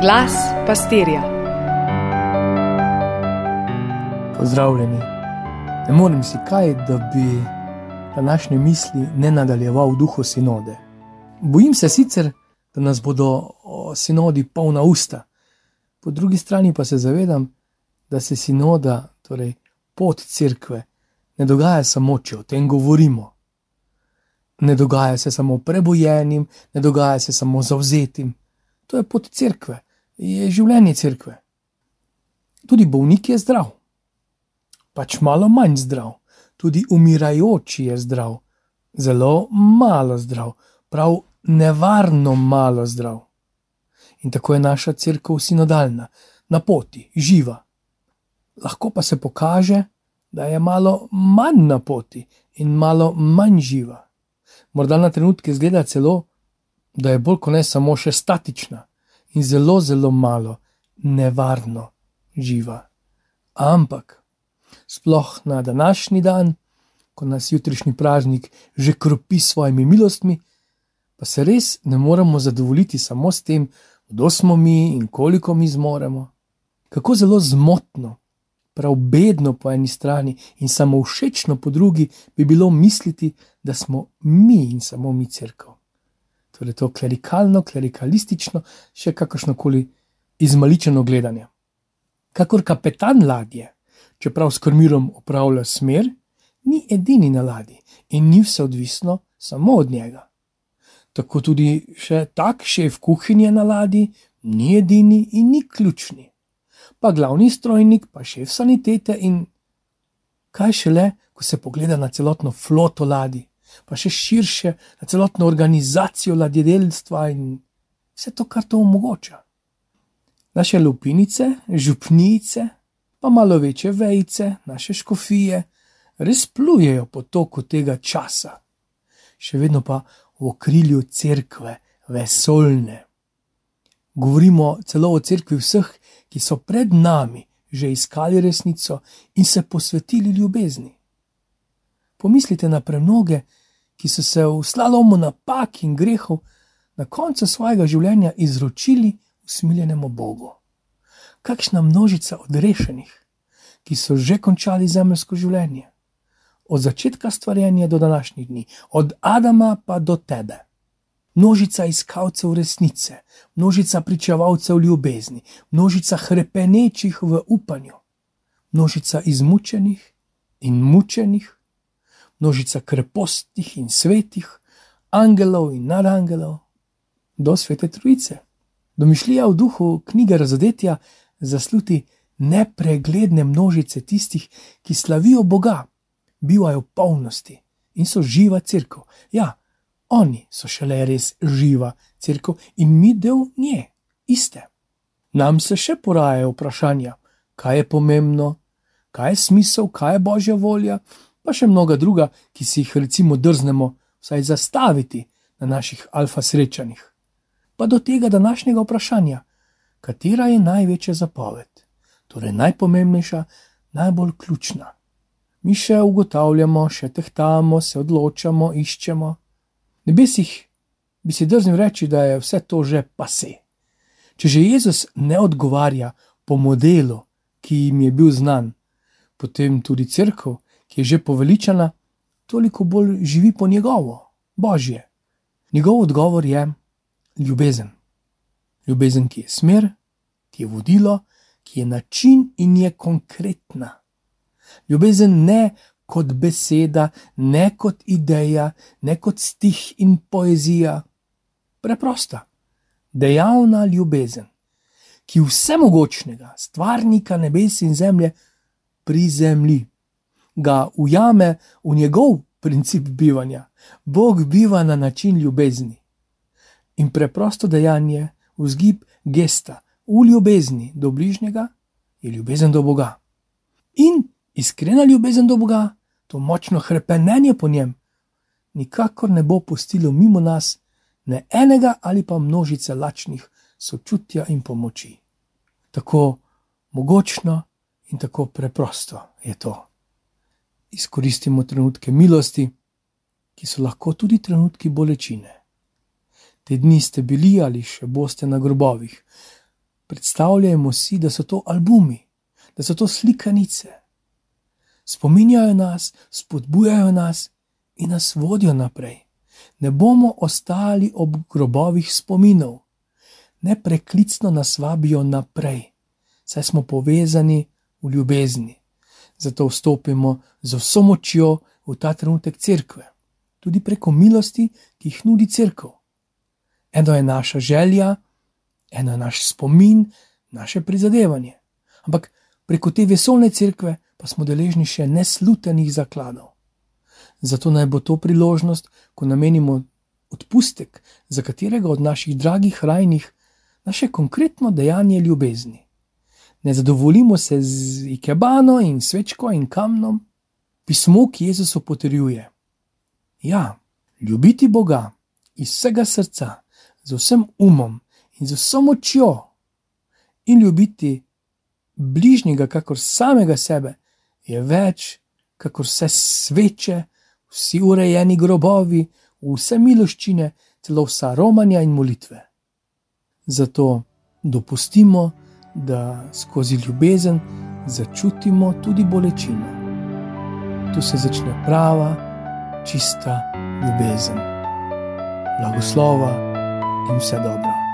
Glas pastirja. Pozdravljeni. Ne morem si kaj, da bi današnje misli ne nadaljeval v duhu sinode. Bojim se sicer, da nas bodo sinodi polna usta, po drugi strani pa se zavedam, da se sinoda, torej pot cerkve, ne dogaja samo, če o tem govorimo. Ne dogaja se samo prebojenim, ne dogaja se samo zauzetim. To je pot cerkve, je življenje cerkve. Tudi bolnik je zdrav, pač malo manj zdrav, tudi umirajoči je zdrav, zelo malo zdrav, prav nevarno malo zdrav. In tako je naša crkva sinodalna, na poti, živa. Lahko pa se pokaže, da je malo manj na poti in malo manj živa. Morda na trenutke zgleda celo, da je bolj kot ne samo še statična in zelo, zelo malo nevarno živa. Ampak, sploh na današnji dan, ko nas jutrišnji praznik že kropi s svojimi milostmi, pa se res ne moremo zadovoljiti samo s tem, kdo smo mi in koliko mi zmoremo. Kako zelo zmotno prav bedno po eni strani in samo všečno po drugi, bi bilo misliti, da smo mi in samo mi crkva. Torej, to klerikalno, klerikalistično, še kakršno koli izmaličeno gledanje. Kakor kapetan ladje, čeprav s krmirom upravlja smer, ni edini na ladji in ni vse odvisno samo od njega. Tako tudi še tak šef kuhinje na ladji ni edini in ni ključni pa glavni strojnik, pa šef sanitete in kaj šele, ko se pogleda na celotno floto ladij, pa še širše na celotno organizacijo ladjedelstva in vse to, kar to omogoča. Naše lupinice, župnice, pa malo večje vejce, naše škofije, res plujejo po toku tega časa, še vedno pa v okrilju cerkve, vesolne. Govorimo celo o cerkvi vseh, ki so pred nami že iskali resnico in se posvetili ljubezni. Pomislite na premnoge, ki so se v slalomu napak in grehov na koncu svojega življenja izročili usmiljenemu Bogu. Kakšna množica odrešenih, ki so že končali zemljsko življenje, od začetka stvarjenja do današnjih dni, od Adama pa do tebe množica iskalcev resnice, množica pričevalcev ljubezni, množica krepenečih v upanju, množica izmučenih in mučenih, množica krepostnih in svetih, angelov in narangelov, do svete trojice. Domišljija v duhu knjige razodetja zasluti nepregledne množice tistih, ki slavijo Boga, bivajo v polnosti in so živa crkva. Ja, Oni so šele res živa crkva in mi del nje, iste. Nam se še porajajo vprašanja, kaj je pomembno, kaj je smisel, kaj je božja volja, pa še mnoga druga, ki si jih recimo drznemo vsaj zastaviti na naših alfa srečanjih. Pa do tega današnjega vprašanja, katera je največja zapoved, torej najpomembnejša, najbolj ključna. Mi še ugotavljamo, še tehtamo, se odločamo, iščemo nebesih bi si drznil reči, da je vse to že pase. Če že Jezus ne odgovarja po modelu, ki jim je bil znan, potem tudi crkva, ki je že poveličana, toliko bolj živi po njegovo, božje. Njegov odgovor je ljubezen. Ljubezen, ki je smer, ki je vodilo, ki je način in je konkretna. Ljubezen ne kot beseda, ne kot ideja, ne kot stih in poezija. Preprosta, dejavna ljubezen, ki vsemogočnega, stvarnika nebes in zemlje, prizemlji, ga ujame v njegov princip bivanja. Bog biva na način ljubezni. In preprosto dejanje, vzgib gesta v ljubezni do bližnjega, je ljubezen do Boga. In iskrena ljubezen do Boga to močno krepenje po njem, nikakor ne bo pustilo mimo nas ne enega ali pa množice lačnih sočutja in pomoči. Tako mogočno in tako preprosto je to. Izkoristimo trenutke milosti, ki so lahko tudi trenutki bolečine. Te dni ste bili ali še boste na grobovih, Predstavljajmo si, da so to albumi, da so to slikanice. Spominjajo nas, spodbujajo nas in nas vodijo naprej. Ne bomo ostali ob grobovih spominov, ne preklicno nas vabijo naprej, saj smo povezani v ljubezni. Zato vstopimo z vso močjo v ta trenutek cerkve, tudi preko milosti, ki jih nudi cerkev. Eno je naša želja, eno je naš spomin, naše prizadevanje. Ampak preko te vesolne cerkve pa smo deležni še neslutenih zakladov. Zato naj bo to priložnost, ko namenimo odpustek za katerega od naših dragih rajnih, naše konkretno dejanje ljubezni. Ne zadovoljimo se z ikebano in svečko in kamnom, pismo, ki Jezusu potrjuje. Ja, ljubiti Boga iz vsega srca, z vsem umom in z vso močjo, in ljubiti bližnjega, kakor samega sebe, je več, kakor vse sveče, vsi urejeni grobovi, vse miloščine, celo vsa romanja in molitve. Zato dopustimo, da skozi ljubezen začutimo tudi bolečino. Tu se začne prava, čista ljubezen. Blagoslova in vse dobro.